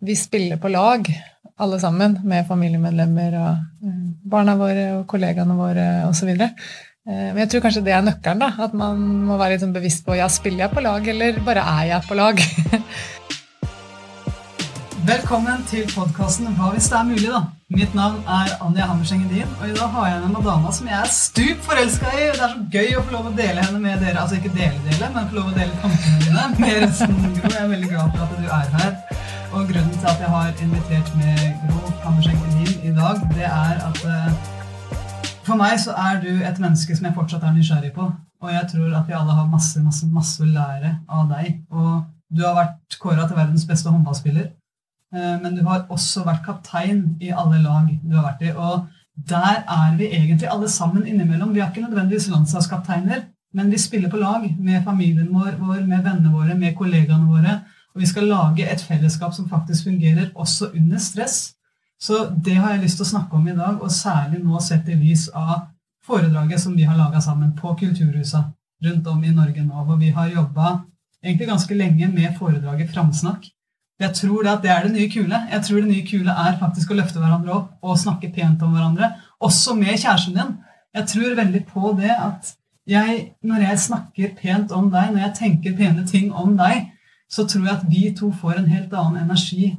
vi spiller på lag, alle sammen, med familiemedlemmer og eh, barna våre og kollegaene våre osv. Eh, men jeg tror kanskje det er nøkkelen. da, At man må være litt sånn bevisst på ja, spiller jeg på lag, eller bare er jeg på lag? Velkommen til podkasten Hva hvis det er mulig, da. Mitt navn er Anja Hammerseng Edin, og i dag har jeg med meg dama som jeg er stup forelska i. Det er så gøy å få lov å dele henne med dere. Altså ikke dele-dele, men få lov å dele tankene dine med resten. Jeg er veldig glad for at du er her. Og grunnen til at jeg har invitert med Gro Hammerseng Edin i dag, det er at uh, for meg så er du et menneske som jeg fortsatt er nysgjerrig på. Og jeg tror at vi alle har masse, masse, masse å lære av deg. Og du har vært kåra til verdens beste håndballspiller. Uh, men du har også vært kaptein i alle lag du har vært i. Og der er vi egentlig alle sammen innimellom. Vi er ikke nødvendigvis landslagskapteiner, men vi spiller på lag med familien vår, med vennene våre, med kollegaene våre. Og vi skal lage et fellesskap som faktisk fungerer også under stress. Så det har jeg lyst til å snakke om i dag, og særlig nå sett i lys av foredraget som vi har laga sammen på kulturhusa rundt om i Norge nå, hvor vi har jobba egentlig ganske lenge med foredraget Framsnakk. Jeg tror det at det er det nye kule. Jeg tror det nye kule er faktisk å løfte hverandre opp og snakke pent om hverandre, også med kjæresten din. Jeg tror veldig på det at jeg, når jeg snakker pent om deg, når jeg tenker pene ting om deg, så tror jeg at vi to får en helt annen energi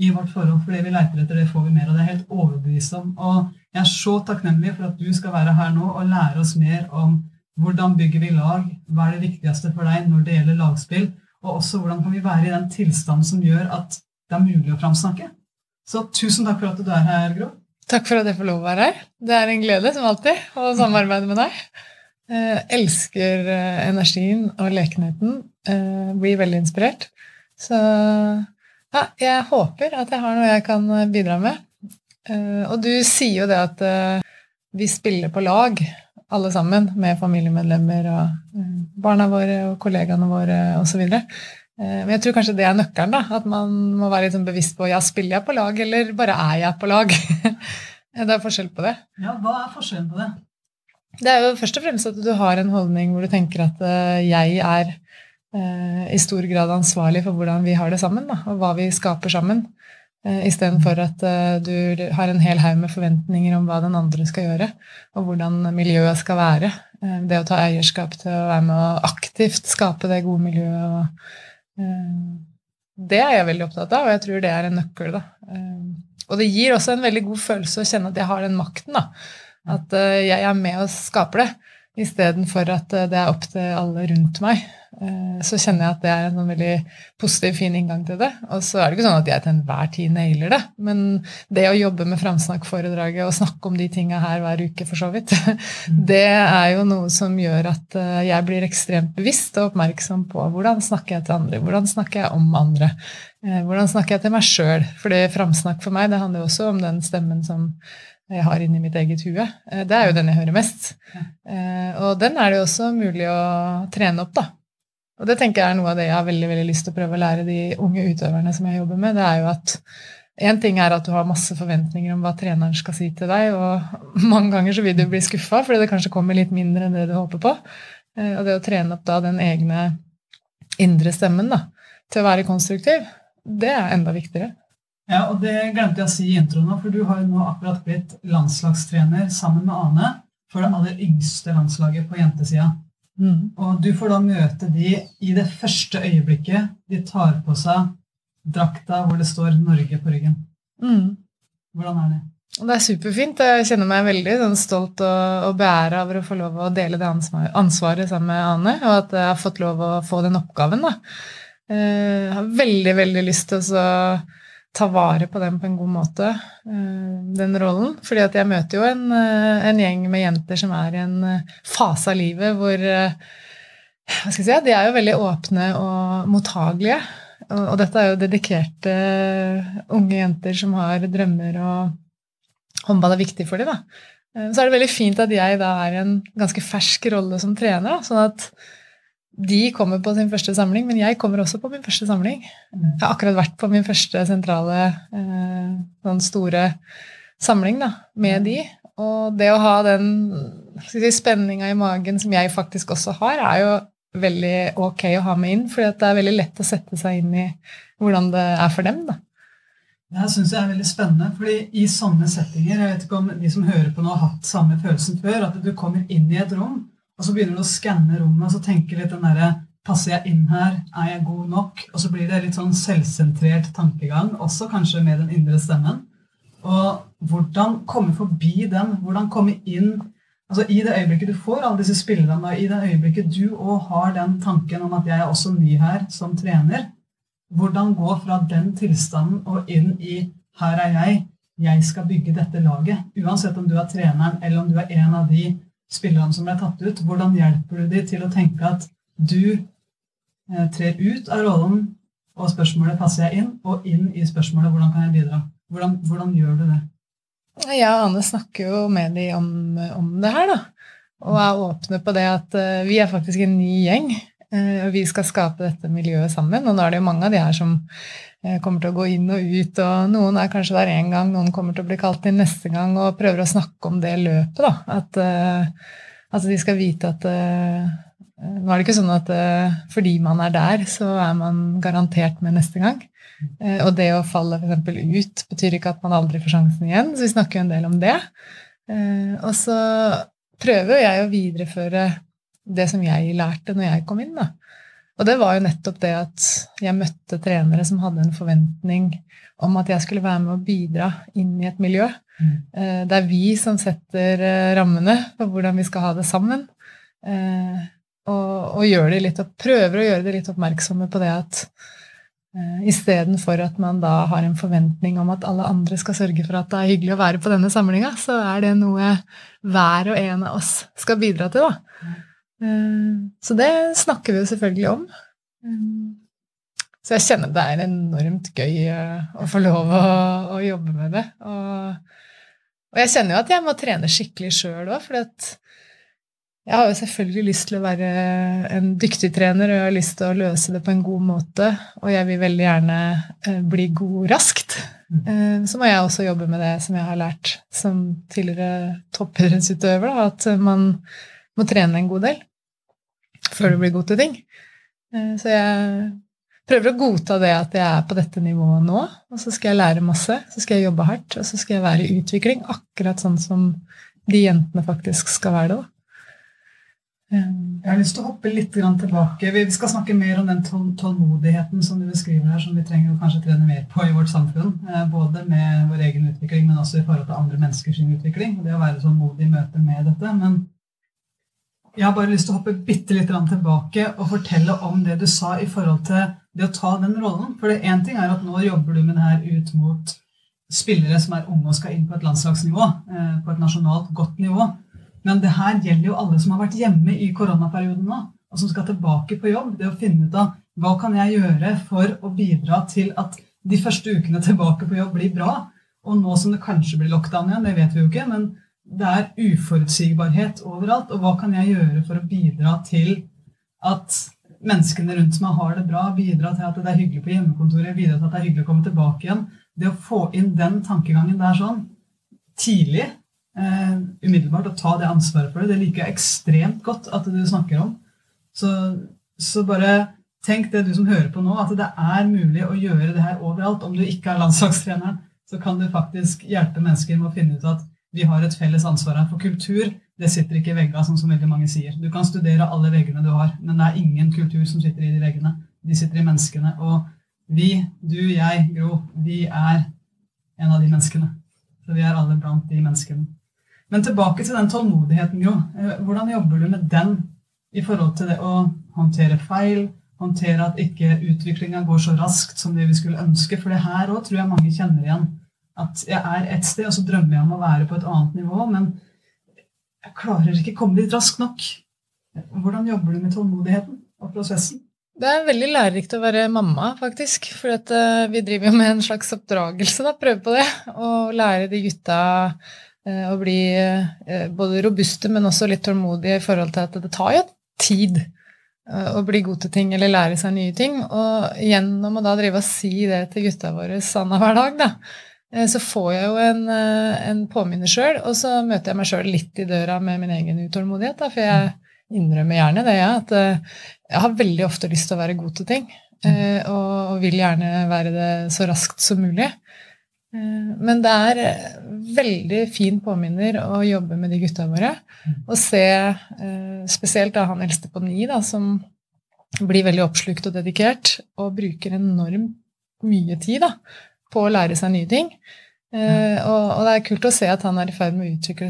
i vårt forhold. For det vi leiter etter, det får vi mer. av. det er helt overbevist om. Og jeg er så takknemlig for at du skal være her nå og lære oss mer om hvordan bygger vi lag, hva er det viktigste for deg når det gjelder lagspill, og også hvordan kan vi være i den tilstanden som gjør at det er mulig å framsnakke. Så tusen takk for at du er her, Gro. Takk for at jeg får lov å være her. Det er en glede, som alltid, å samarbeide med deg. Eh, elsker eh, energien og lekenheten. Eh, blir veldig inspirert. Så ja, jeg håper at jeg har noe jeg kan bidra med. Og du sier jo det at vi spiller på lag, alle sammen, med familiemedlemmer og barna våre og kollegaene våre osv. Men jeg tror kanskje det er nøkkelen. da, At man må være litt sånn bevisst på ja, spiller jeg på lag, eller bare er jeg på lag? det er forskjell på det. Ja, Hva er forskjellen på det? Det er jo først og fremst at du har en holdning hvor du tenker at uh, jeg er uh, i stor grad ansvarlig for hvordan vi har det sammen, da, og hva vi skaper sammen. Uh, Istedenfor at uh, du har en hel haug med forventninger om hva den andre skal gjøre, og hvordan miljøet skal være. det å ta eierskap til å være med å aktivt skape det gode miljøet. Og, det er jeg veldig opptatt av, og jeg tror det er en nøkkel. Da. og det gir også en veldig god følelse å kjenne at jeg har den makten. da at jeg er med og skaper det, istedenfor at det er opp til alle rundt meg. Uh, så kjenner jeg at det er en sånn veldig positiv, fin inngang til det. Og så er det ikke sånn at jeg til enhver tid nailer det, men det å jobbe med framsnakkforedraget og snakke om de tinga her hver uke, for så vidt, mm. det er jo noe som gjør at jeg blir ekstremt bevisst og oppmerksom på hvordan snakker jeg til andre, hvordan snakker jeg om andre. Hvordan snakker jeg til meg sjøl? For det framsnakk for meg, det handler jo også om den stemmen som jeg har inni mitt eget hue. Eh, det er jo den jeg hører mest. Eh, og den er det jo også mulig å trene opp, da. Og det tenker jeg er noe av det jeg har veldig, veldig lyst til å prøve å lære de unge utøverne som jeg jobber med. Det er jo at Én ting er at du har masse forventninger om hva treneren skal si til deg, og mange ganger så vil du bli skuffa fordi det kanskje kommer litt mindre enn det du håper på. Eh, og det å trene opp da den egne indre stemmen da, til å være konstruktiv, det er enda viktigere. Ja, og Det glemte jeg å si i introen, nå, for du har jo nå akkurat blitt landslagstrener sammen med Ane for det aller yngste landslaget på jentesida. Mm. Og du får da møte de i det første øyeblikket de tar på seg drakta hvor det står 'Norge' på ryggen. Mm. Hvordan er det? Det er superfint. Jeg kjenner meg veldig sånn, stolt og, og beæra over å få lov å dele det ansvaret sammen med Ane, og at jeg har fått lov å få den oppgaven. Da. Eh, jeg har veldig, veldig lyst til å ta vare på dem på en god måte, eh, den rollen. Fordi at jeg møter jo en, eh, en, gjeng med jenter som er i en eh, fase av livet hvor hva skal jeg si, De er jo veldig åpne og mottagelige. Og, dette er jo dedikerte unge jenter som har drømmer, og håndball er viktig for dem. da. Så er det veldig fint at jeg da er i en ganske fersk rolle som trener. Da, sånn at de kommer på sin første samling, men jeg kommer også på min første samling. Jeg har akkurat vært på min første sentrale, eh, sånn store samling da, med de. Og det å ha den si, spenninga i magen som jeg faktisk også har, er jo veldig ok å ha med inn, for det er veldig lett å sette seg inn i hvordan det er for dem. da. Det her syns jeg er veldig spennende. fordi i sånne settinger Jeg vet ikke om de som hører på nå, har hatt samme følelsen før. At du kommer inn i et rom, og så begynner du å skanne rommet og så tenker litt den derre Passer jeg inn her? Er jeg god nok? Og så blir det litt sånn selvsentrert tankegang, også kanskje med den indre stemmen. Og hvordan komme forbi den? Hvordan komme inn altså I det øyeblikket du får alle disse spillerne, i det øyeblikket du òg har den tanken om at jeg er også ny her som trener, hvordan gå fra den tilstanden og inn i 'her er jeg', jeg skal bygge dette laget. Uansett om du er treneren eller om du er en av de spillerne som ble tatt ut. Hvordan hjelper du dem til å tenke at du eh, trer ut av rollen, og spørsmålet 'passer jeg inn?' og inn i spørsmålet 'hvordan kan jeg bidra'? Hvordan, hvordan gjør du det? Jeg og Anne snakker jo med dem om, om, det her, da. Og er åpne på det at uh, vi er faktisk en ny gjeng. Eh, og vi skal skape dette miljøet sammen. Og nå er det jo mange av de her som eh, kommer til å gå inn og ut, og noen er kanskje der én gang, noen kommer til å bli kalt inn neste gang, og prøver å snakke om det løpet. da, At, uh, at de skal vite at Nå er det ikke sånn at fordi man er der, så er man garantert med neste gang. og det å falle f.eks. ut betyr ikke at man aldri får sjansen igjen, så vi snakker jo en del om det. og så prøver jeg å videreføre det som jeg lærte når jeg kom inn. da. Og det var jo nettopp det at jeg møtte trenere som hadde en forventning om at jeg skulle være med å bidra inn i et miljø. Mm. Eh, det er vi som setter eh, rammene for hvordan vi skal ha det sammen. Eh, og, og, litt, prøver å gjøre det litt oppmerksomme på det at istedenfor at man da har en forventning om at alle andre skal sørge for at det er hyggelig å være på denne samlinga, så er det noe hver og en av oss skal bidra til. da. Eh, så det snakker vi jo selvfølgelig om. Eh, så jeg kjenner det er enormt gøy eh, å få lov å, å jobbe med det. Og, og, jeg kjenner jo at jeg må trene skikkelig sjøl òg, for jeg har jo selvfølgelig lyst til å være en dyktig trener, og jeg har lyst til å løse det på en god måte, og jeg vil veldig gjerne bli god raskt. Mm. Så må jeg også jobbe med det som jeg har lært som tidligere toppidrettsutøver, at man må trene en god del før du blir god til ting. Eh, så jeg prøver å godta det at jeg er på dette nivået nå, og så skal jeg lære masse, så skal jeg jobbe hardt, og så skal jeg være i utvikling, akkurat sånn som de jentene faktisk skal være det. da. Jeg har lyst til å hoppe litt tilbake. Vi skal snakke mer om den tålmodigheten som du beskriver her, som vi trenger å kanskje trene mer på i vårt samfunn. Eh, både med vår egen utvikling, men også i forhold til andre menneskers utvikling. Det å være tålmodig i møte med dette. Men jeg har bare lyst til å hoppe bitte litt tilbake og fortelle om det du sa i forhold til det å ta den rollen. For én ting er at nå jobber du med det her ut mot spillere som er unge og skal inn på et landslagsnivå. Eh, på et nasjonalt godt nivå. Men det her gjelder jo alle som har vært hjemme i koronaperioden nå, og som skal tilbake på jobb. Det å finne ut av hva kan jeg gjøre for å bidra til at de første ukene tilbake på jobb blir bra. Og nå som det kanskje blir lockdown igjen, det vet vi jo ikke, men det er uforutsigbarhet overalt. Og hva kan jeg gjøre for å bidra til at menneskene rundt meg har det bra? Bidra til at det er hyggelig på hjemmekontoret, bidra til at det er hyggelig å komme tilbake igjen. Det å få inn den tankegangen der sånn tidlig, eh, umiddelbart, og ta det ansvaret for det, det liker jeg ekstremt godt at du snakker om. Så, så bare tenk det du som hører på nå, at det er mulig å gjøre det her overalt. Om du ikke er landslagstreneren, så kan du faktisk hjelpe mennesker med å finne ut at vi har et felles ansvar her. For kultur det sitter ikke i veggene, sånn som veldig mange sier. Du kan studere alle veggene du har, men det er ingen kultur som sitter i de veggene. De sitter i menneskene. Og vi, du, jeg, Gro, vi er en av de menneskene. Så vi er alle blant de menneskene. Men tilbake til den tålmodigheten, Jo. Eh, hvordan jobber du med den i forhold til det å håndtere feil, håndtere at ikke utviklinga går så raskt som det vi skulle ønske? For det her òg tror jeg mange kjenner igjen at jeg er et sted, og så drømmer jeg om å være på et annet nivå, men jeg klarer ikke komme dit raskt nok. Hvordan jobber du med tålmodigheten og prosessen? Det er veldig lærerikt å være mamma, faktisk. For uh, vi driver jo med en slags oppdragelse, da, prøve på det. Og lære de gutta uh, å bli uh, både robuste, men også litt tålmodige i forhold til at det tar jo tid å bli god til ting eller lære seg nye ting. Og gjennom å da drive og si det til gutta våre annenhver dag, da, Eh, så får jeg jo en, eh, en påminner sjøl, og så møter jeg meg sjøl litt i døra med min egen utålmodighet. Da, for jeg innrømmer gjerne det, jeg, at eh, jeg har veldig ofte lyst til å være god til ting. Og vil gjerne være det så raskt som mulig. Eh, men det er eh, veldig fin påminner å jobbe med de gutta våre. Og se eh, spesielt da han eldste på ni, da, som blir veldig oppslukt og dedikert, og bruker enormt mye tid da, på å lære seg nye ting. Og, og det er kult å se at han er i ferd med å utvikle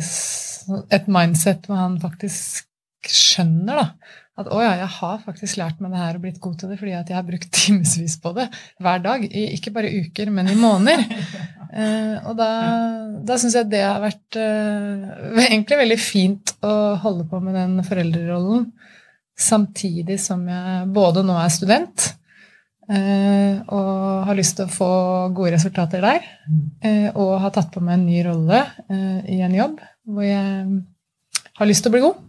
et mindset hvor han faktisk skjønner da, at å ja, jeg har faktisk lært meg det her og blitt god til det fordi at jeg har brukt timevis på det hver dag. I, ikke bare uker, men i måneder. Uh, og da, da syns jeg det har vært uh, egentlig veldig fint å holde på med den foreldrerollen samtidig som jeg både nå er student og har lyst til å få gode resultater der, eh, og har tatt på meg en ny rolle eh, i en jobb hvor jeg har lyst til å bli god.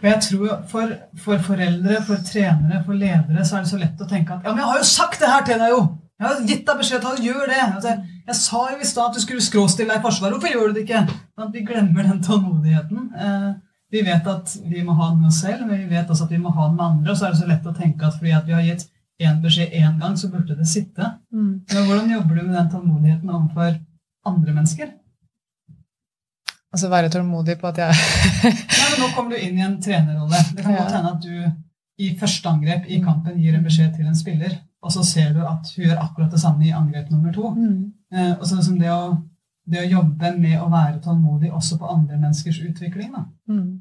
Og jeg tror for, for, foreldre, for trenere, for ledere så er det så lett å tenke at ja, men jeg har jo sagt det her til deg, jo! Jeg har gitt deg beskjed til å gjøre det. Altså, jeg sa jo i stad at du skulle skråstille deg i Forsvaret. Hvorfor gjør du det ikke? Sånn vi glemmer den tålmodigheten. Eh, vi vet at vi må ha den med oss selv, men vi vet også at vi må ha den med andre. Og så er det så lett å tenke at fordi at vi har gitt én beskjed én gang, så burde det sitte. Mm. Men hvordan jobber du med den tålmodigheten overfor andre mennesker? Altså være tålmodig på at jeg Nei, men Nå kommer du inn i en trenerrolle. Det kan godt hende at du i første angrep i kampen gir en beskjed til en spiller, og så ser du at hun gjør akkurat det samme i angrep nummer to. Mm. Eh, og så liksom det å, det å, jobbe med å være tålmodig også på andre menneskers utvikling. da. Mm.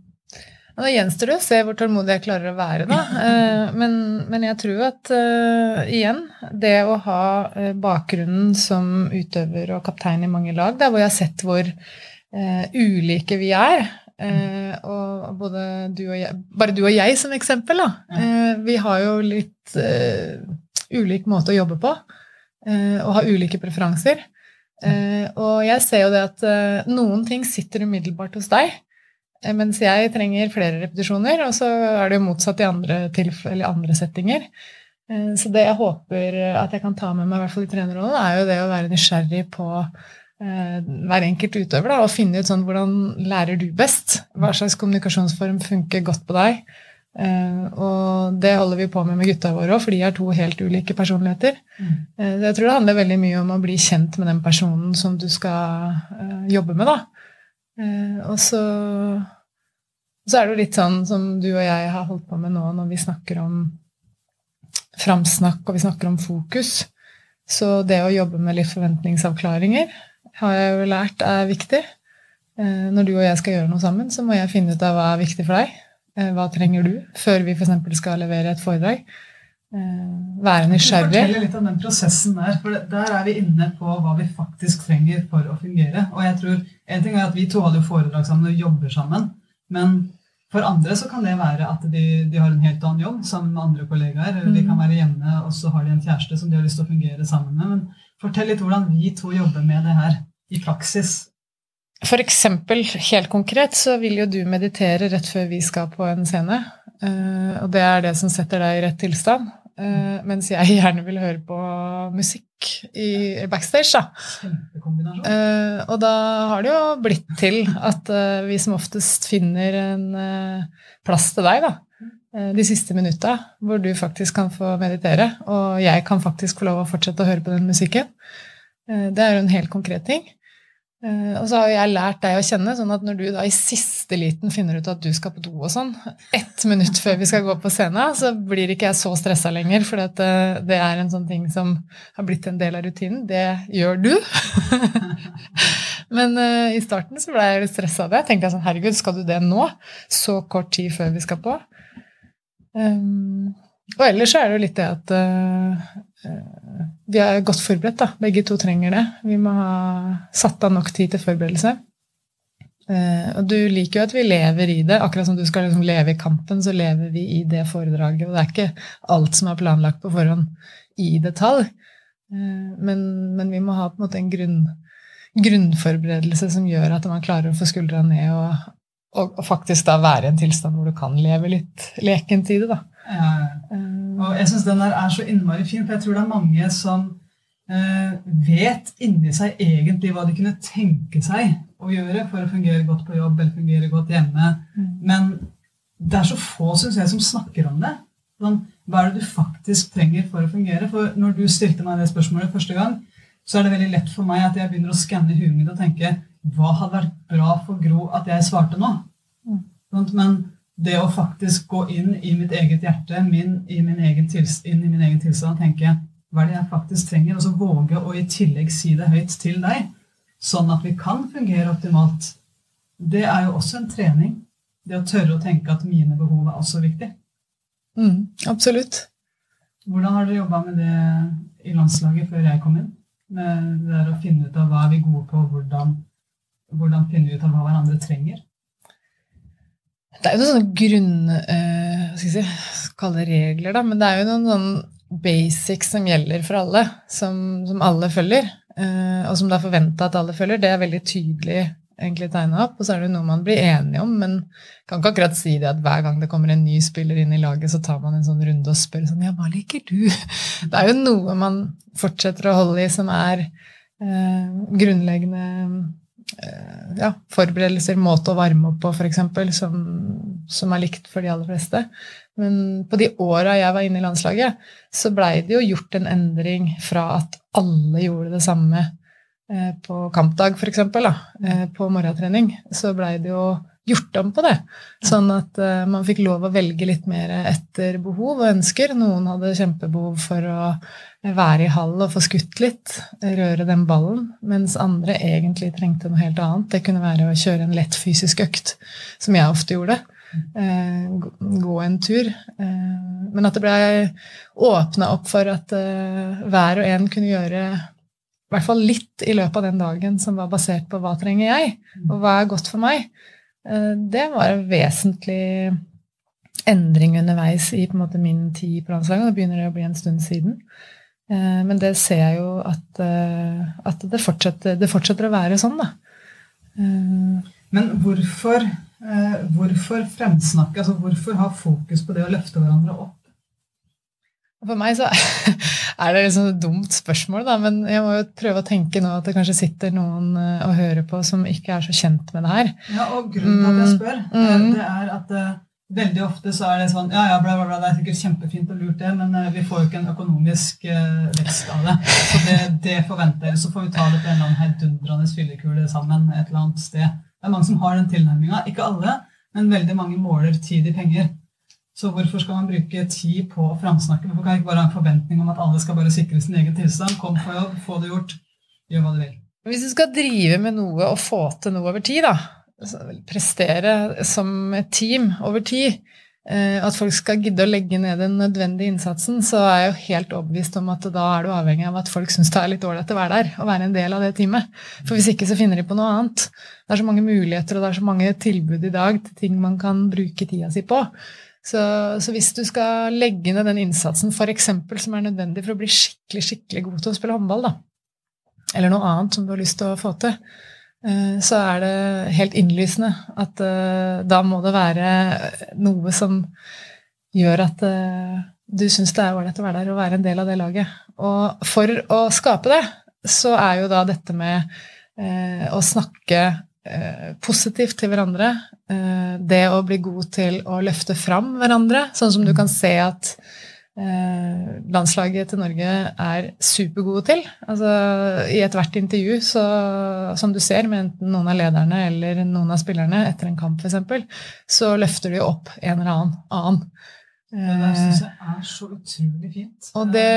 Ja, da gjenstår det å se hvor tålmodig jeg klarer å være, da. Eh, men, men, jeg tror at uh, igjen, det å ha uh, bakgrunnen som utøver og kaptein i mange lag, der hvor jeg har sett hvor uh, ulike vi er. Uh, og både du og jeg, bare du og jeg som eksempel, da. Uh, vi har jo litt uh, ulik måte å jobbe på. og har ulike preferanser. Og jeg ser jo det at noen ting sitter umiddelbart hos deg. Mens jeg trenger flere repetisjoner, og så er det jo motsatt i andre, andre settinger. Så det jeg håper at jeg kan ta med meg, i hvert fall i trenerrollen, er jo det å være nysgjerrig på Eh, hver enkelt utøver da, og finne ut sånn hvordan lærer du best? Hva slags kommunikasjonsform funker godt på deg? Uh, og det holder vi på med med gutta våre òg, for de er to helt ulike personligheter. Mm. Uh, jeg tror det handler veldig mye om å bli kjent med den personen som du skal uh, jobbe med. da. og så, så er det jo litt sånn som du og jeg har holdt på med nå når vi snakker om framsnakk og vi snakker om fokus. Så det å jobbe med litt forventningsavklaringer har jeg jo lært er viktig. Eh, når du og jeg skal gjøre noe sammen, så må jeg finne ut av hva er viktig for deg. Eh, hva trenger du før vi f.eks. skal levere et foredrag? Eh, være nysgjerrig. Fortell litt om den prosessen der. For der er vi inne på hva vi faktisk trenger for å fungere. Og jeg tror, En ting er at vi to holder foredrag sammen og jobber sammen. Men for andre så kan det være at de, de har en helt annen jobb sammen med andre kollegaer. Mm. de kan mm. være hjemme, og så har de en kjæreste som de har lyst til å fungere sammen med. Men fortell litt hvordan vi to jobber med det her i praksis? For eksempel, helt konkret, så vil jo du meditere rett før vi skal på en scene. Eh, og det er det som setter deg i rett tilstand. Eh, mens jeg gjerne vil høre på musikk i backstage. Da. Uh, og da har det jo blitt til at vi som oftest finner en plass til deg, da. De siste minutta hvor du faktisk kan få meditere, og jeg kan faktisk få lov å fortsette å høre på den musikken. Det er jo en helt konkret ting. Uh, og så har jeg lært deg å kjenne, sånn at når du da i siste liten finner ut at du skal på do og sånn, ett minutt før vi skal gå på scenen, så blir ikke jeg så stressa lenger, for eh, det, er en sånn ting som har blitt en del av rutinen. Det gjør du. Men uh, i starten så ble jeg litt stressa av det. Jeg tenkte sånn, herregud, skal du det nå? Så kort tid før vi skal på? Um, og ellers er det jo litt det at uh, vi er godt forberedt. da. Begge to trenger det. Vi må ha satt av nok tid til forberedelse. Uh, og du liker jo at vi lever i det. Akkurat som du skal liksom leve i kampen, så lever vi i det foredraget. Og det er ikke alt som er planlagt på forhånd i detalj. Uh, men, men, vi må ha på en måte en grunn, grunnforberedelse som gjør at man klarer å få skuldra ned og, og, og, faktisk da være i en tilstand hvor du kan leve litt lekent i det. da. Uh, og jeg syns den der er så innmari fin, for jeg tror det er mange som eh, vet inni seg egentlig hva de kunne tenke seg å gjøre for å fungere godt på jobb eller fungere godt hjemme. Mm. Men det er så få, syns jeg, som snakker om det. Sånn, hva er det du faktisk trenger for å fungere? For når du stilte meg det spørsmålet første gang, så er det veldig lett for meg at jeg begynner å skanne huet mitt og tenke hva hadde vært bra for Gro at jeg svarte nå? Mm. Sånn, Men det å faktisk gå inn i mitt eget hjerte, min, i min egen inn i min egen tilstand, tenke hva er det jeg faktisk trenger, og så våge å i tillegg si det høyt til deg, sånn at vi kan fungere optimalt, det er jo også en trening. Det å tørre å tenke at mine behov er også viktig. Mm, absolutt. Hvordan har dere jobba med det i landslaget før jeg kom inn? Med det der å finne ut av hva er vi gode på, hvordan, hvordan finne ut av hva hverandre trenger? Det er jo noen sånne grunn... Uh, hva skal jeg si, kalle regler, da. Men det er jo noen sånn basics som gjelder for alle, som, som alle følger. Uh, og som det er forventa at alle følger. Det er veldig tydelig egentlig tegna opp. Og så er det noe man blir enige om, men kan ikke akkurat si det at hver gang det kommer en ny spiller inn i laget, så tar man en sånn runde og spør sånn Ja, hva liker du? Det er jo noe man fortsetter å holde i, som er eh, grunnleggende ja, forberedelser, måte å varme opp på, f.eks., som, som er likt for de aller fleste. Men på de åra jeg var inne i landslaget, så blei det jo gjort en endring fra at alle gjorde det samme Eh, på kampdag, f.eks., eh, på morgentrening, så blei det jo gjort om på det. Sånn at uh, man fikk lov å velge litt mer etter behov og ønsker. Noen hadde kjempebehov for å være i hall og få skutt litt, røre den ballen, mens andre egentlig trengte noe helt annet. Det kunne være å kjøre en lett fysisk økt, som jeg ofte gjorde. Uh, gå en tur. Uh, men at det blei åpna opp for at hver og en kunne gjøre i hvert fall litt i løpet av den dagen som var basert på hva trenger jeg, og hva er godt for meg, det var en vesentlig endring underveis i en måte min tid på landslaget. Det begynner det å bli en stund siden. Eh, men det ser jeg jo at, eh, at det, fortsetter, det, fortsetter, å være sånn, da. Men hvorfor, hvorfor fremsnakke? Altså hvorfor ha fokus på det å løfte hverandre opp? For meg så er det liksom et dumt spørsmål, da, men jeg må jo prøve å tenke nå at det kanskje sitter noen eh, og hører på som ikke er så kjent med det her. Ja, og grunnen til at jeg spør, mm. Eh, det er at uh, veldig ofte så er det sånn Ja, ja, bla, bla, bla, det er sikkert kjempefint og lurt, det, men uh, vi får jo ikke en økonomisk uh, vekst av det. Så det, det forventer jeg. Så får vi ta det på en eller annen heidundrende fyllekule sammen et eller annet sted. Det er mange som har den tilnærminga. Ikke alle, men veldig mange måler tid i penger. Så hvorfor skal man bruke tid på å framsnakke? Hvorfor kan jeg ikke bare ha en forventning om at alle skal bare sikre sin egen tilstand? Kom på jobb, få det gjort, gjør hva du vil. Hvis du skal drive med noe og få til noe over tid, da, prestere som et team over tid, eh, at folk skal gidde å legge ned den nødvendige innsatsen, så er jeg jo helt overbevist om at da er du avhengig av at folk syns det er litt ålreit å være der og være en del av det teamet. For hvis ikke så finner de på noe annet. Det er så mange muligheter og det er så mange tilbud i dag til ting man kan bruke tida si på. Så, så, hvis du skal legge ned den innsatsen for eksempel, som er nødvendig for å bli skikkelig skikkelig god til å spille håndball, da, eller noe annet som du har lyst til å få til, eh, så er det helt innlysende at eh, da må det være noe som gjør at eh, du syns det er ålreit å være der og være en del av det laget. Og for å skape det, så er jo da dette med å snakke positivt til hverandre. Eh, det å bli god til å løfte fram hverandre, sånn som du kan se at eh, landslaget til Norge er supergode til. Altså, I ethvert intervju, så, som du ser med enten noen av lederne eller noen av spillerne etter en kamp f.eks., så løfter de opp en eller annen. annen. Det der syns jeg er så utrolig fint. Og det,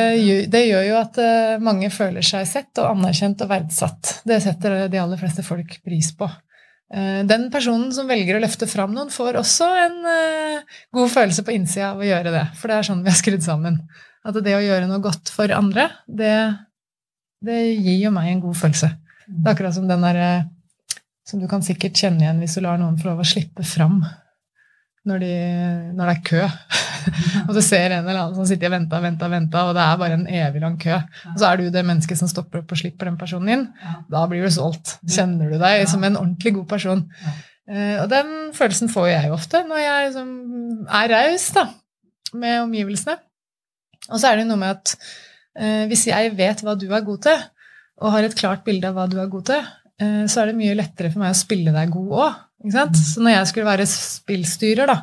det, gjør jo at eh, mange føler seg sett og anerkjent og verdsatt. Det setter de aller fleste folk pris på. Eh, den personen som velger å løfte fram noen, får også en eh, god følelse på innsida av å gjøre det. For det er sånn vi har skrudd sammen. At det å gjøre noe godt for andre, det, det gir jo meg en god følelse. Det er akkurat som den derre som du kan sikkert kjenne igjen hvis du lar noen få lov å slippe fram når, de, når det er kø. og du ser en eller annen som sitter og venter og venter, venter, og det er bare en evig lang kø. Og så er du det mennesket som stopper opp og slipper den personen inn. Da blir du solgt. Kjenner du deg som en ordentlig god person. Uh, og den følelsen får jeg jo ofte når jeg liksom er raus med omgivelsene. Og så er det noe med at uh, hvis jeg vet hva du er god til, og har et klart bilde av hva du er god til, uh, så er det mye lettere for meg å spille deg god òg. Så når jeg skulle være spillstyrer da,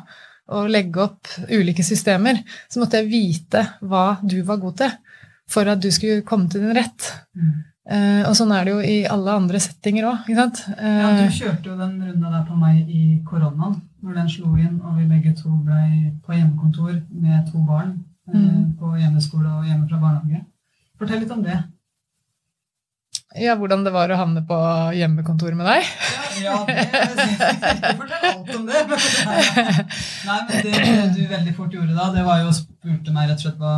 og legge opp ulike systemer, så måtte jeg vite hva du var god til, for at du skulle komme til din rett. Mm. Eh, og sånn er det jo i alle andre settinger òg. Ja, du kjørte jo den runda der på meg i koronaen, når den slo inn, og vi begge to ble på hjemmekontor med to barn eh, mm. på hjemmeskole og hjemme fra barnehage. Fortell litt om det. Ja, Hvordan det var å havne på hjemmekontor med deg? Ja, ja det Ikke fortell alt om det. Nei, men det du veldig fort gjorde da, det var jo å spurte meg rett og slett hva,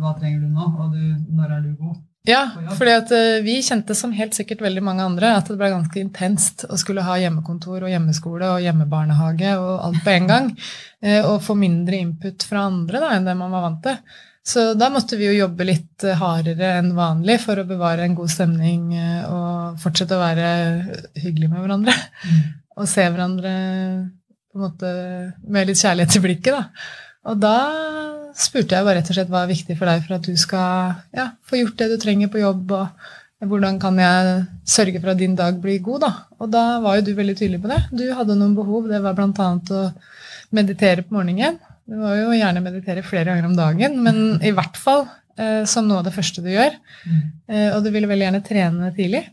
hva trenger du nå, og du, når er du god? Ja, fordi at eh, vi kjente som helt sikkert veldig mange andre at det ble ganske intenst å skulle ha hjemmekontor og hjemmeskole og hjemmebarnehage og alt på en gang. Eh, og få mindre input fra andre da, enn det man var vant til. Så da måtte vi jo jobbe litt eh, hardere enn vanlig for å bevare en god stemning og fortsette å være hyggelige med hverandre. Mm. Og se hverandre på en måte med litt kjærlighet i blikket. da. Og da spurte jeg bare rett og slett hva er viktig for deg for at du skal ja, få gjort det du trenger på jobb, og hvordan kan jeg sørge for at din dag blir god, da. Og da var jo du veldig tydelig på det. Du hadde noen behov. Det var bl.a. å meditere på morgenen. Du må jo gjerne meditere flere ganger om dagen, men i hvert fall eh, som noe av det første du gjør. Eh, og du ville veldig gjerne trene tidlig.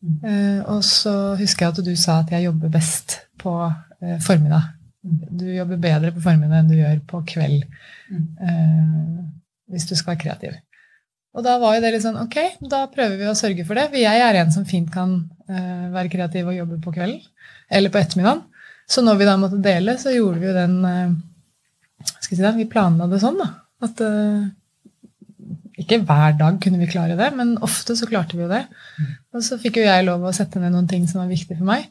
Eh, og så husker jeg at du sa at jeg jobber best på eh, formiddag. Du jobber bedre på formiddag enn du gjør på kveld mm. eh, hvis du skal være kreativ. Og da var jo det litt sånn Ok, da prøver vi å sørge for det. For jeg er en som fint kan eh, være kreativ og jobbe på kvelden. Eller på ettermiddagen. Så når vi da måtte dele, så gjorde vi jo den eh, skal si det, vi planla det sånn, da. At eh, ikke hver dag kunne vi klare det, men ofte så klarte vi jo det. Mm. Og så fikk jo jeg lov å sette ned noen ting som var viktig for meg.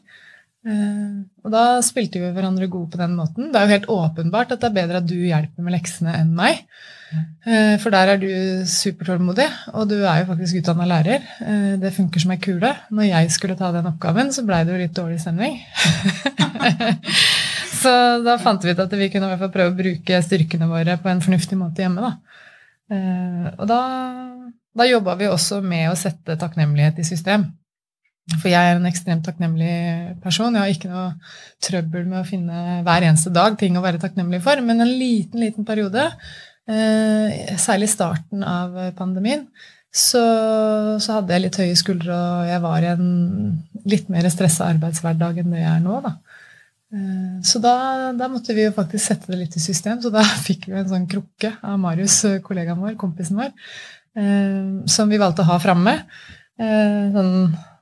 Uh, og da spilte vi hverandre gode på den måten. Det er jo helt åpenbart at det er bedre at du hjelper med leksene enn meg. Uh, for der er du supertålmodig, og du er jo faktisk utdanna lærer. Det funker som ei kule. Når jeg skulle ta den oppgaven, så blei det jo litt dårlig stemning. så da fant vi ut at vi kunne i hvert fall prøve å bruke styrkene våre på en fornuftig måte hjemme. Da. og da, da jobba vi også med å sette takknemlighet i system. For jeg er en ekstremt takknemlig person. Jeg har ikke noe trøbbel med å finne hver eneste dag ting å være takknemlig for. Men en liten, liten periode, eh, særlig starten av pandemien, så, så, hadde jeg litt høye skuldre, og jeg var i en litt mer stressa arbeidshverdag enn det jeg er nå. da. Eh, så da, da, måtte vi jo faktisk sette det litt i system. Så da fikk vi en sånn krukke av Marius, kollegaen vår, kompisen vår, eh, som vi valgte å ha framme. Sånn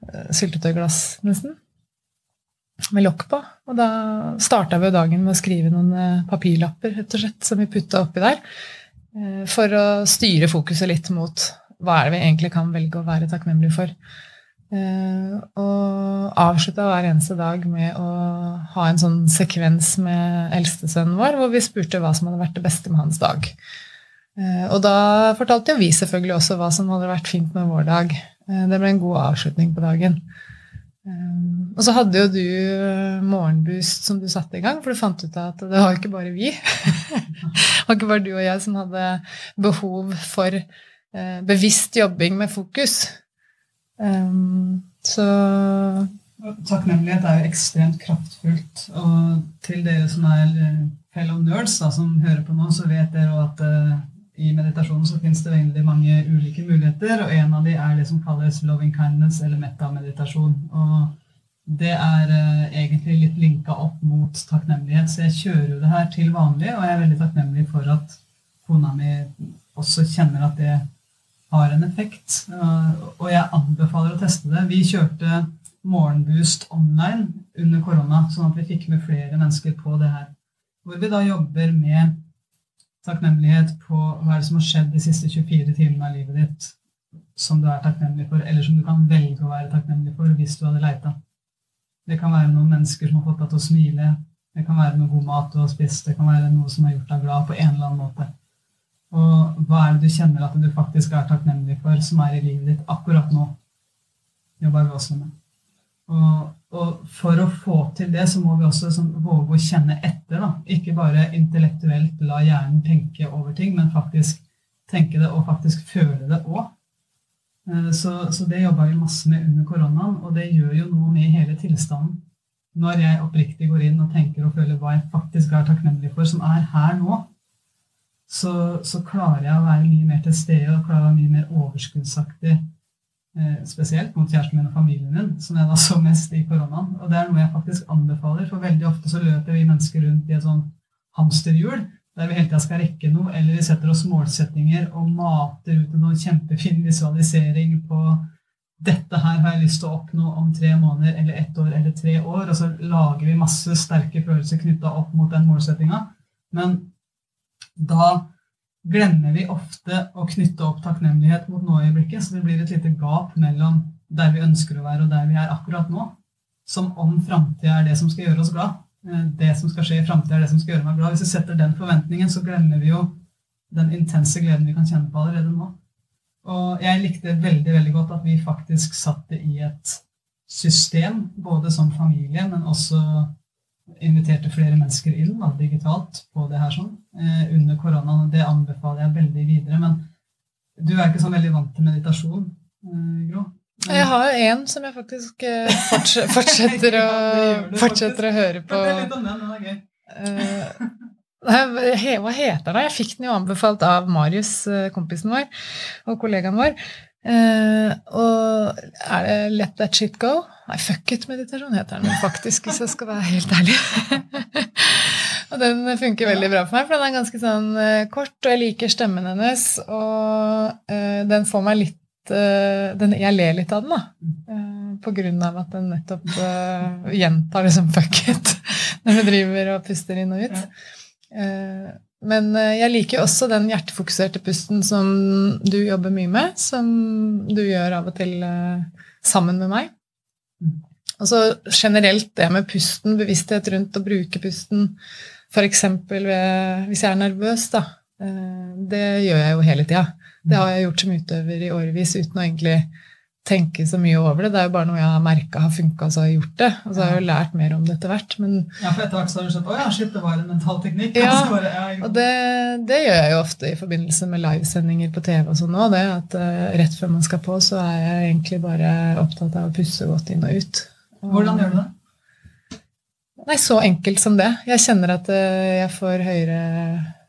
Eh, syltetøyglass, nesten. Med lokk på. Og da starta vi dagen med å skrive noen eh, papirlapper rett og slett, som vi putta oppi der. Eh, for å styre fokuset litt mot hva er det vi egentlig kan velge å være takknemlige for. Og avslutta hver eneste dag med å ha en sånn sekvens med eldstesønnen vår hvor vi spurte hva som hadde vært det beste med hans dag. Og da fortalte jo vi selvfølgelig også hva som hadde vært fint med vår dag. Eh, det ble en god avslutning på dagen. Eh, og så hadde jo du eh, morgenboost som du satte i gang, for du fant ut at det var ikke bare vi. det var ikke bare du og jeg som hadde behov for bevisst jobbing med fokus. Så Takknemlighet er jo ekstremt kraftfullt. Og til dere som er fellow nerds, da, som hører på nå, så vet dere at i meditasjonen så finnes det veldig mange ulike muligheter, og en av de er det som kalles loving kindness eller metameditasjon. Og det er uh, egentlig litt linka opp mot takknemlighet, så jeg kjører jo det her til vanlig, og jeg er veldig takknemlig for at kona mi også kjenner at det har en effekt. Og jeg anbefaler å teste det. Vi kjørte Morgenboost online under korona, sånn at vi fikk med flere mennesker på det her. Hvor vi da jobber med takknemlighet på hva er det som har skjedd de siste 24 timene av livet ditt som du er takknemlig for, eller som du kan velge å være takknemlig for hvis du hadde leita. Det kan være noen mennesker som har fått deg til å smile. Det kan være noe god mat du har spist. Det kan være noe som har gjort deg glad på en eller annen måte. Og hva er det du kjenner at du faktisk er takknemlig for, som er i livet ditt akkurat nå? Jobber vi også med. Og, og, for å få til det, så må vi også sånn, våge å kjenne etter. Da. Ikke bare intellektuelt la hjernen tenke over ting, men faktisk tenke det og faktisk føle det òg. Eh, så, så, det jobba vi masse med under koronaen, og det gjør jo noe med hele tilstanden. Når jeg oppriktig går inn og tenker og føler hva jeg faktisk er takknemlig for, som er her nå, så, så klarer jeg å være mye mer til stede og klarer å være mye mer overskuddsaktig eh, spesielt mot kjæresten min og familien min, som jeg da så mest i koronaen. Og det er noe jeg faktisk anbefaler, for veldig ofte så løper vi mennesker rundt i et sånn hamsterhjul der vi hele tida skal rekke noe, eller vi setter oss målsettinger og mater ut en kjempefin visualisering på dette her har jeg lyst til å oppnå om tre måneder eller ett år eller tre år. Og så lager vi masse sterke følelser knytta opp mot den målsettinga. Men da glemmer vi ofte å knytte opp takknemlighet mot noe i blikket, Så det blir et lite gap mellom der vi ønsker å være, og der vi er akkurat nå. Som om framtida er det som skal gjøre oss glad. Eh, det som skal skje i framtida, er det som skal gjøre meg glad. Hvis vi setter den forventningen, så glemmer vi jo den intense gleden vi kan kjenne på allerede nå. Og jeg likte veldig veldig godt at vi faktisk satte i et system, både som familie, men også inviterte flere mennesker inn da, digitalt på det her sånn, eh, under koronaen. Det anbefaler jeg veldig videre. Men du er ikke så veldig vant til meditasjon, eh, Gro? Jeg har jo en som jeg faktisk eh, fortsetter, fortsetter, å, fortsetter å høre på. Fortell litt om den, den er gøy. Uh, hva heter den? Jeg fikk den jo anbefalt av Marius, eh, kompisen vår, og kollegaen vår. Uh, og er det Let that shit go? Nei, fuck it-meditasjon heter den faktisk, hvis jeg skal være helt ærlig. og den funker veldig bra for meg, for den er ganske sånn uh, kort, og jeg liker stemmen hennes. Og uh, den får meg litt den, Jeg ler litt av den, da. på grunn av at den nettopp gjentar liksom fuck it når du driver og puster inn og ut. Eh, men eh, jeg liker også den hjertefokuserte pusten som du jobber mye med, som du gjør av og til eh, sammen med meg. Og så generelt det med pusten, bevissthet rundt å bruke pusten, f.eks. hvis jeg er nervøs, da. Det gjør jeg jo hele tida. Det har jeg gjort som utøver i årevis uten å egentlig tenke så mye over det. Det er jo bare noe jeg har merka har funka, så har jeg gjort det. Og så har jeg jo lært mer om det etter hvert. Men, ja, for etter hvert så har du skjønt at ja, shit, det var en mental teknikk. Ja, bare, ja, og det, det, gjør jeg jo ofte i forbindelse med livesendinger på TV og sånn òg. Det at uh, rett før man skal på, så er jeg egentlig bare opptatt av å pusse godt inn og ut. Og, Hvordan gjør du det? Nei, så enkelt som det. Jeg kjenner at uh, jeg får høyere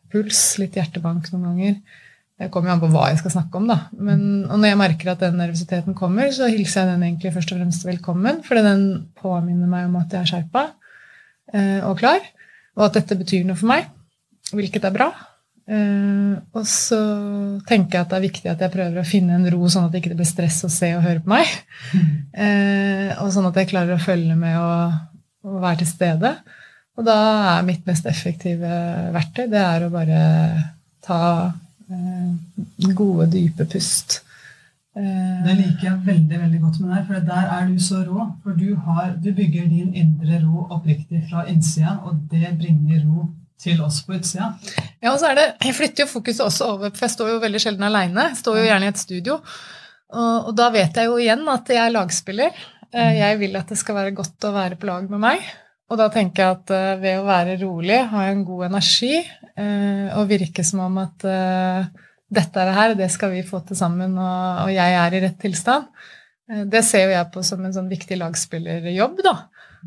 puls, litt hjertebank noen ganger. Det kommer jo an på hva jeg skal snakke om. da. Men, og når jeg merker at den nervøsiteten kommer, så hilser jeg den egentlig først og fremst velkommen. Fordi den påminner meg om at jeg er skjerpa eh, og klar, og at dette betyr noe for meg. Hvilket er bra. Eh, og så tenker jeg at det er viktig at jeg prøver å finne en ro, sånn at det ikke blir stress å se og høre på meg. Eh, og sånn at jeg klarer å følge med og, og være til stede. Og da er mitt mest effektive verktøy det er å bare ta gode, dype pust. Eh, det liker jeg veldig veldig godt med deg, for der er du så rå. For du, har, du bygger din indre ro oppriktig fra innsida, og det bringer ro til oss på utsida. Ja, og så er det, Jeg flytter jo fokuset også over, for jeg står jo veldig sjelden aleine. Står jo gjerne i et studio. Og, og, da vet jeg jo igjen at jeg er lagspiller. Eh, jeg vil at det skal være godt å være på lag med meg. Og da tenker jeg at ved å være rolig, ha en god energi og virke som om at uh, dette er det her, det skal vi få til sammen, og, og jeg er i rett tilstand, det ser jo jeg på som en sånn viktig lagspillerjobb. da.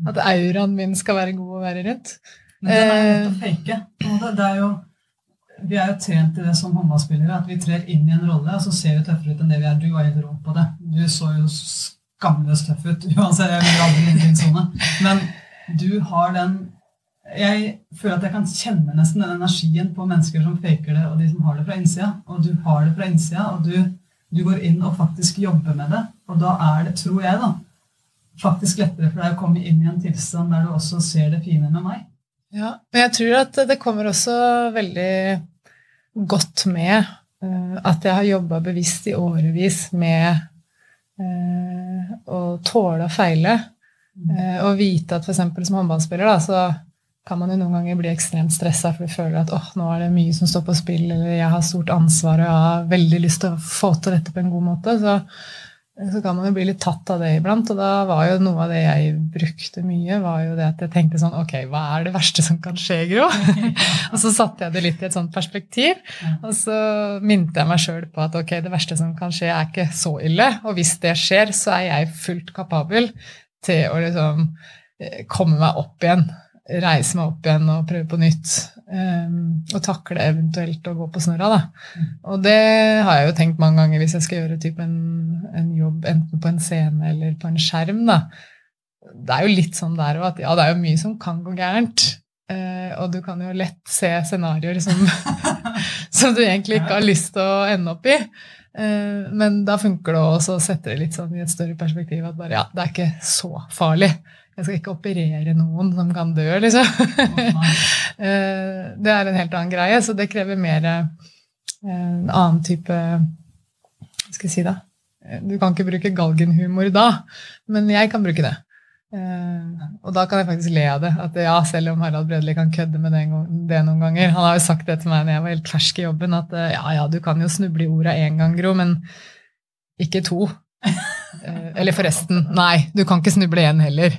At auraen min skal være god å være rundt. Men den er jo nødt til å fake. Det er jo, vi er jo trent i det som håndballspillere, at vi trer inn i en rolle, og så ser vi tøffere ut enn det vi er. Du var helt rå på det. Du så jo skamløst tøff ut uansett. Jeg vil aldri inn i din sone. Men du har den Jeg føler at jeg kan kjenne nesten den energien på mennesker som faker det, og de som har det fra innsida. Og du har det fra innsida, og du, du, går inn og faktisk jobber med det. Og da er det, tror jeg, da, faktisk lettere for deg å komme inn i en tilstand der du også ser det fine med meg. Ja, men jeg tror at det kommer også veldig godt med uh, at jeg har jobba bevisst i årevis med uh, å tåle å feile. Eh, og vite at f.eks. som håndballspiller da, så kan man jo noen ganger bli ekstremt stressa for du føler at åh, nå er det mye som står på spill, eller jeg har stort ansvar og jeg har veldig lyst til å få til dette på en god måte. Så, så kan man jo bli litt tatt av det iblant. Og da var jo noe av det jeg brukte mye, var jo det at jeg tenkte sånn Ok, hva er det verste som kan skje, Gro? og så satte jeg det litt i et sånt perspektiv. Og så minte jeg meg sjøl på at ok, det verste som kan skje, er ikke så ille. Og hvis det skjer, så er jeg fullt kapabel til å liksom eh, komme meg opp igjen. Reise meg opp igjen og prøve på nytt. Um, og takle eventuelt å gå på snørra. Da. Mm. Og det har jeg jo tenkt mange ganger hvis jeg skal gjøre typ en, en jobb enten på en scene eller på en skjerm. Da. Det er jo litt sånn der òg at ja, det er jo mye som kan gå gærent. Uh, og du kan jo lett se scenarioer som, som du egentlig ikke har lyst til å ende opp i. Uh, men da funker det også å sette det litt sånn i et større perspektiv at bare, ja, det er ikke så farlig. Jeg skal ikke operere noen som kan dø, liksom. Eh, det er en helt annen greie, så det krever mer eh, en annen type Hva skal jeg si, da? Eh, du kan ikke bruke galgenhumor da, men jeg kan bruke det. Og da kan jeg faktisk le av det. At ja, selv om Harald Bredli kan kødde med det, det, noen ganger Han har jo sagt det til meg når jeg var helt fersk i jobben, at ja, ja, du kan jo snuble i orda én gang, Gro, men ikke to. Eller forresten, nei, du kan ikke snuble igjen heller.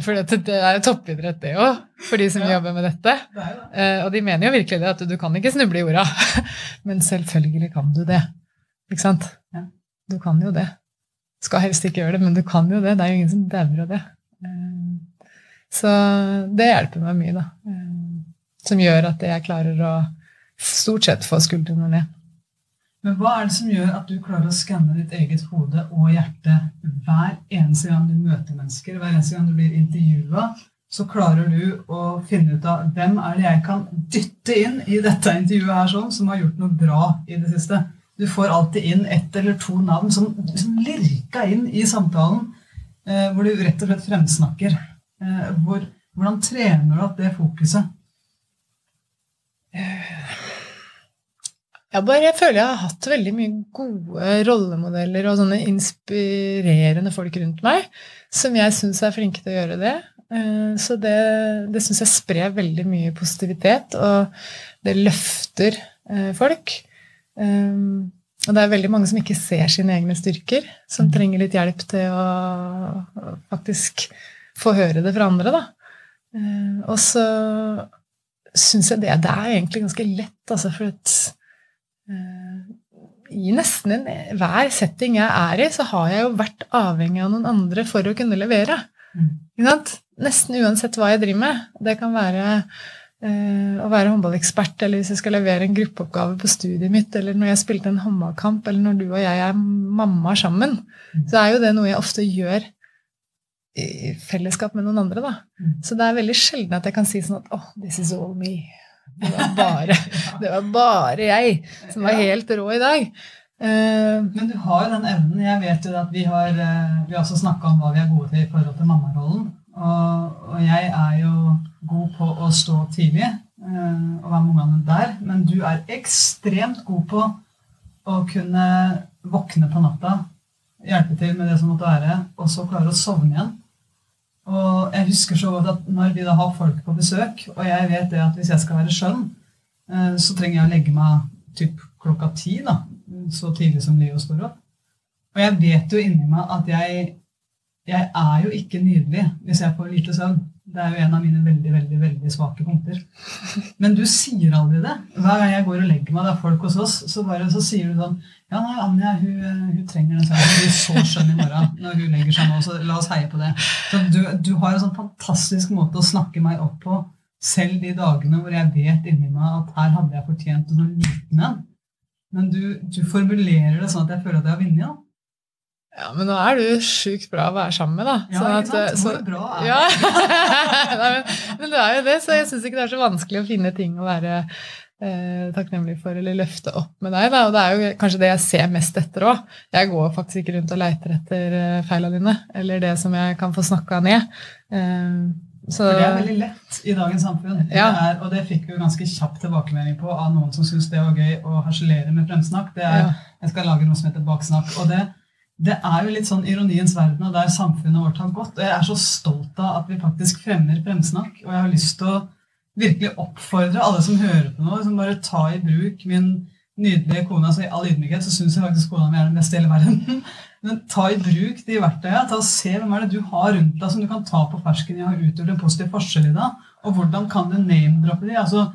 For det er jo toppidrett, det òg, for de som ja, jobber med dette. Det det. Uh, og de mener jo virkelig det, at du kan ikke snuble i jorda. Men selvfølgelig kan du det. Ikke sant? Ja. Du kan jo det. Skal helst ikke gjøre det, men du kan jo det. Det er jo ingen som dauer av det. Uh, så det hjelper meg mye, da. Som gjør at jeg klarer å stort sett få skuldrene ned. Men hva er det som gjør at du klarer å skanne ditt eget hode og hjerte hver eneste gang du møter mennesker, hver eneste gang du blir intervjua? Så klarer du å finne ut av hvem er det jeg kan dytte inn i dette intervjuet her sånn, som har gjort noe bra i det siste. Du får alltid inn ett eller to navn som, som lirka inn i samtalen, eh, hvor du rett og slett fremsnakker. Eh, hvor, hvordan trener du opp det fokuset? Jeg bare føler jeg har hatt veldig mye gode rollemodeller og sånne inspirerende folk rundt meg som jeg syns er flinke til å gjøre det. Eh, så det, det syns jeg sprer veldig mye positivitet, og det løfter eh, folk. Eh, og det er veldig mange som ikke ser sine egne styrker, som mm. trenger litt hjelp til å faktisk få høre det fra andre, da. Og så syns jeg det, det er egentlig ganske lett, altså, for Eh, i nesten en, hver setting jeg er i, så har jeg jo vært avhengig av noen andre for å kunne levere. Mm. Nesten uansett hva jeg driver med. Det kan være eh, å være håndballekspert, eller hvis jeg skal levere en gruppeoppgave på studiet mitt, eller når jeg spilte en håndballkamp, eller når du og jeg er mamma sammen, mm. så er jo det noe jeg ofte gjør i fellesskap med noen andre. da. Mm. Så det er veldig sjelden at jeg kan si sånn at oh, this is all me. Det var bare, det var bare jeg som var helt rå i dag. Uh, Men du har jo den evnen. Jeg vet jo at vi har, uh, vi har også snakka om hva vi er gode til i forhold til mammarollen. Og, og, jeg er jo god på å stå tidlig uh, og være med ungene der. Men du er ekstremt god på å kunne våkne på natta, hjelpe til med det som måtte være, og så klare å sovne igjen. Og jeg husker så godt at når vi da har folk på besøk, og jeg vet det at hvis jeg skal være skjønn, eh, så trenger jeg å legge meg typ klokka ti, da, så tidlig som Leo står opp. Og jeg vet jo inni meg at jeg, jeg er jo ikke nydelig hvis jeg får lite søvn. Det er jo en av mine veldig veldig, veldig svake punkter. Men du sier aldri det. Hver gang jeg går og legger meg, det er folk hos oss, så, bare, så sier du sånn Ja, nei, Anja, hun, hun trenger den søvnen. Hun blir så skjønn i morgen når hun legger seg nå, så la oss heie på det. Så du, du har en sånn fantastisk måte å snakke meg opp på, selv de dagene hvor jeg vet inni meg at her hadde jeg fortjent en liten en. Men du, du, formulerer det sånn at jeg føler at jeg har vunnet. Ja. Ja, men nå er du sjukt bra å være sammen med, da. Ja, sånn ikke sant? Hvor bra er ja. Nei, men, men, du er jo det, så jeg syns ikke det er så vanskelig å finne ting å være eh, takknemlig for eller løfte opp med deg. Da. Og det er jo kanskje det jeg ser mest etter òg. Jeg går faktisk ikke rundt og leiter etter feilene feila dine, eller det som jeg kan få snakka ned. Eh, så, for det er veldig lett i dagens samfunn. Ja. Det er, og det fikk vi ganske kjapp tilbakemelding på av noen som syntes det var gøy å harselere med fremsnakk. Det er, ja. Jeg skal lage noe som heter baksnakk. og det det er jo litt sånn ironiens verden og der samfunnet vårt har gått. Og jeg er så stolt av at vi faktisk fremmer fremsnakk. Og jeg har lyst til å virkelig oppfordre alle som hører på nå, som bare ta i bruk min nydelige kone. altså I all ydmykhet så syns jeg faktisk kona mi er den beste i hele verden. Men ta i bruk de verktøyene. ta og Se hvem er det du har rundt deg som du kan ta på fersken i og utgjort en positiv forskjell i deg. Og hvordan kan du name-droppe de? altså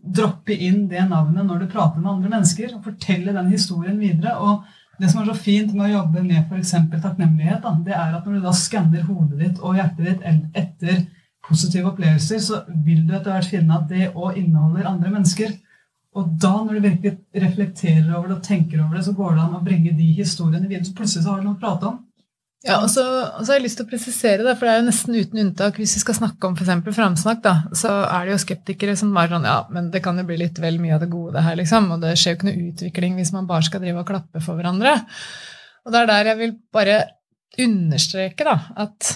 Droppe inn det navnet når du prater med andre mennesker. og Fortelle den historien videre. og det som er så fint med å jobbe med f.eks. takknemlighet, da, det er at når du da skanner hodet ditt og hjertet ditt etter positive opplevelser, så vil du etter hvert finne at det òg inneholder andre mennesker. Og da, når du virkelig reflekterer over det og tenker over det, så går det an å bringe de historiene videre. Så plutselig så har du noe å prate om. Ja, og så, og så har jeg lyst til å presisere det, for det er jo nesten uten unntak Hvis vi skal snakke om f.eks. framsnakk, da, så er det jo skeptikere som bare sånn Ja, men det kan jo bli litt vel mye av det gode her, liksom. Og det skjer jo ikke noe utvikling hvis man bare skal drive og klappe for hverandre. Og det er der jeg vil bare understreke, da, at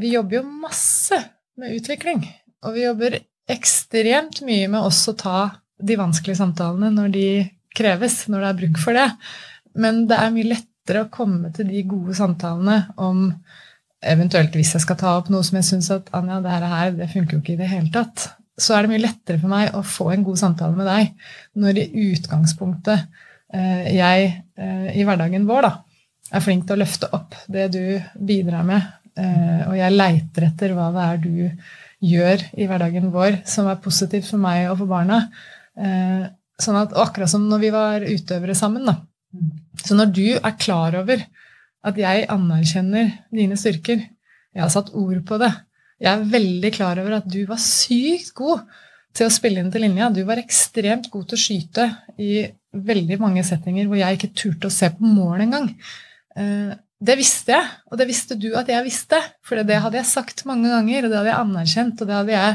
vi jobber jo masse med utvikling. Og vi jobber ekstremt mye med også å ta de vanskelige samtalene når de kreves, når det er bruk for det. Men det er mye lettere å komme til de gode samtalene om eventuelt hvis jeg skal ta opp noe som jeg syns at Anja, det her det funker jo ikke i det hele tatt, så er det mye lettere for meg å få en god samtale med deg når i utgangspunktet eh, jeg eh, i hverdagen vår da, er flink til å løfte opp det du bidrar med, og jeg leiter etter hva det er du gjør i hverdagen vår som er positivt for meg og for barna. Sånn at, akkurat som når vi var utøvere sammen, da, så når du er klar over at jeg anerkjenner dine styrker Jeg har satt ord på det. Jeg er veldig klar over at du var sykt god til å spille inn til linja. Du var ekstremt god til å skyte i veldig mange settinger hvor jeg ikke turte å se på mål engang. Det visste jeg, og det visste du at jeg visste. For det hadde jeg sagt mange ganger, og det hadde jeg anerkjent, og det hadde jeg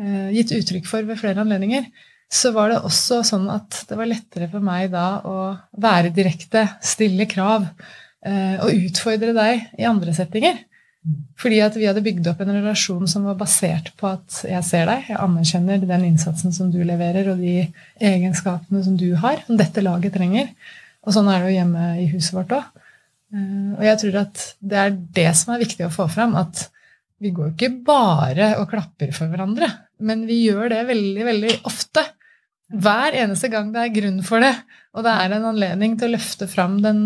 eh, gitt uttrykk for ved flere anledninger så var det også sånn at det var lettere for meg da å være direkte, stille krav eh, og utfordre deg i andre settinger. Fordi at vi hadde bygd opp en relasjon som var basert på at jeg ser deg, jeg anerkjenner den innsatsen som du leverer, og de egenskapene som du har, som dette laget trenger. Og sånn er det jo hjemme i huset vårt òg. Eh, og jeg tror at det er det som er viktig å få fram. At vi går ikke bare og klapper for hverandre, men vi gjør det veldig, veldig ofte. Hver eneste gang det er grunn for det, og det er en anledning til å løfte fram den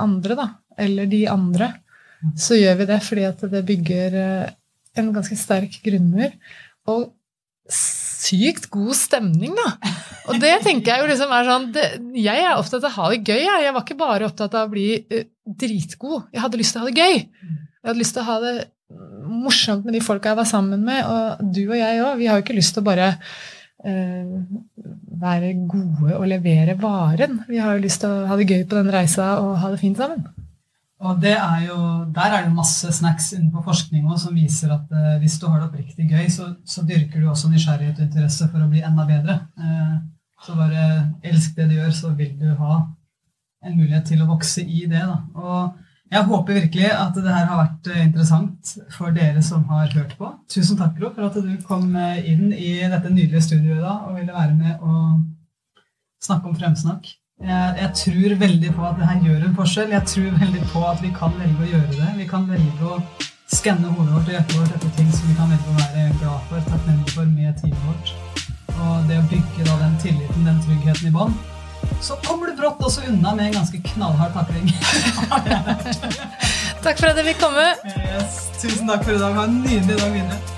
andre, da, eller de andre, så gjør vi det fordi at det bygger eh, en ganske sterk grunnmur. Og sykt god stemning, da. Og det tenker jeg jo liksom er sånn det, Jeg er opptatt av å ha det gøy. Jeg, jeg var ikke bare opptatt av å bli uh, dritgod. Jeg hadde lyst til å ha det gøy. Jeg hadde lyst til å ha det morsomt med de folka jeg var sammen med. Og du og jeg òg. Vi har jo ikke lyst til å bare uh, være gode og levere varen. Vi har jo lyst til å ha det gøy på den reisa og ha det fint sammen. Og er jo, Der er det masse snacks innenfor forskning også, som viser at eh, hvis du har det oppriktig gøy, så, så, dyrker du også nysgjerrighet og interesse for å bli enda bedre. Eh, så bare elsk det du gjør, så vil du ha en mulighet til å vokse i det. Da. Og jeg håper virkelig at det her har vært eh, interessant for dere som har hørt på. Tusen takk, Gro, for at du kom eh, inn i dette nydelige studioet da, og ville være med og snakke om fremsnakk. Jeg, jeg, tror veldig på at det her gjør en forskjell. Jeg tror veldig på at vi kan velge å gjøre det. Vi kan velge å skanne hodet vårt og hjertet vårt etter ting som vi kan velge å være glad for, takknemlig for med teamet vårt. Og det å bygge da den tilliten, den tryggheten i bånn så kommer du brått også unna med en ganske knallhard takling. takk for at jeg fikk komme. Yes, tusen takk for i dag. Ha en nydelig dag videre.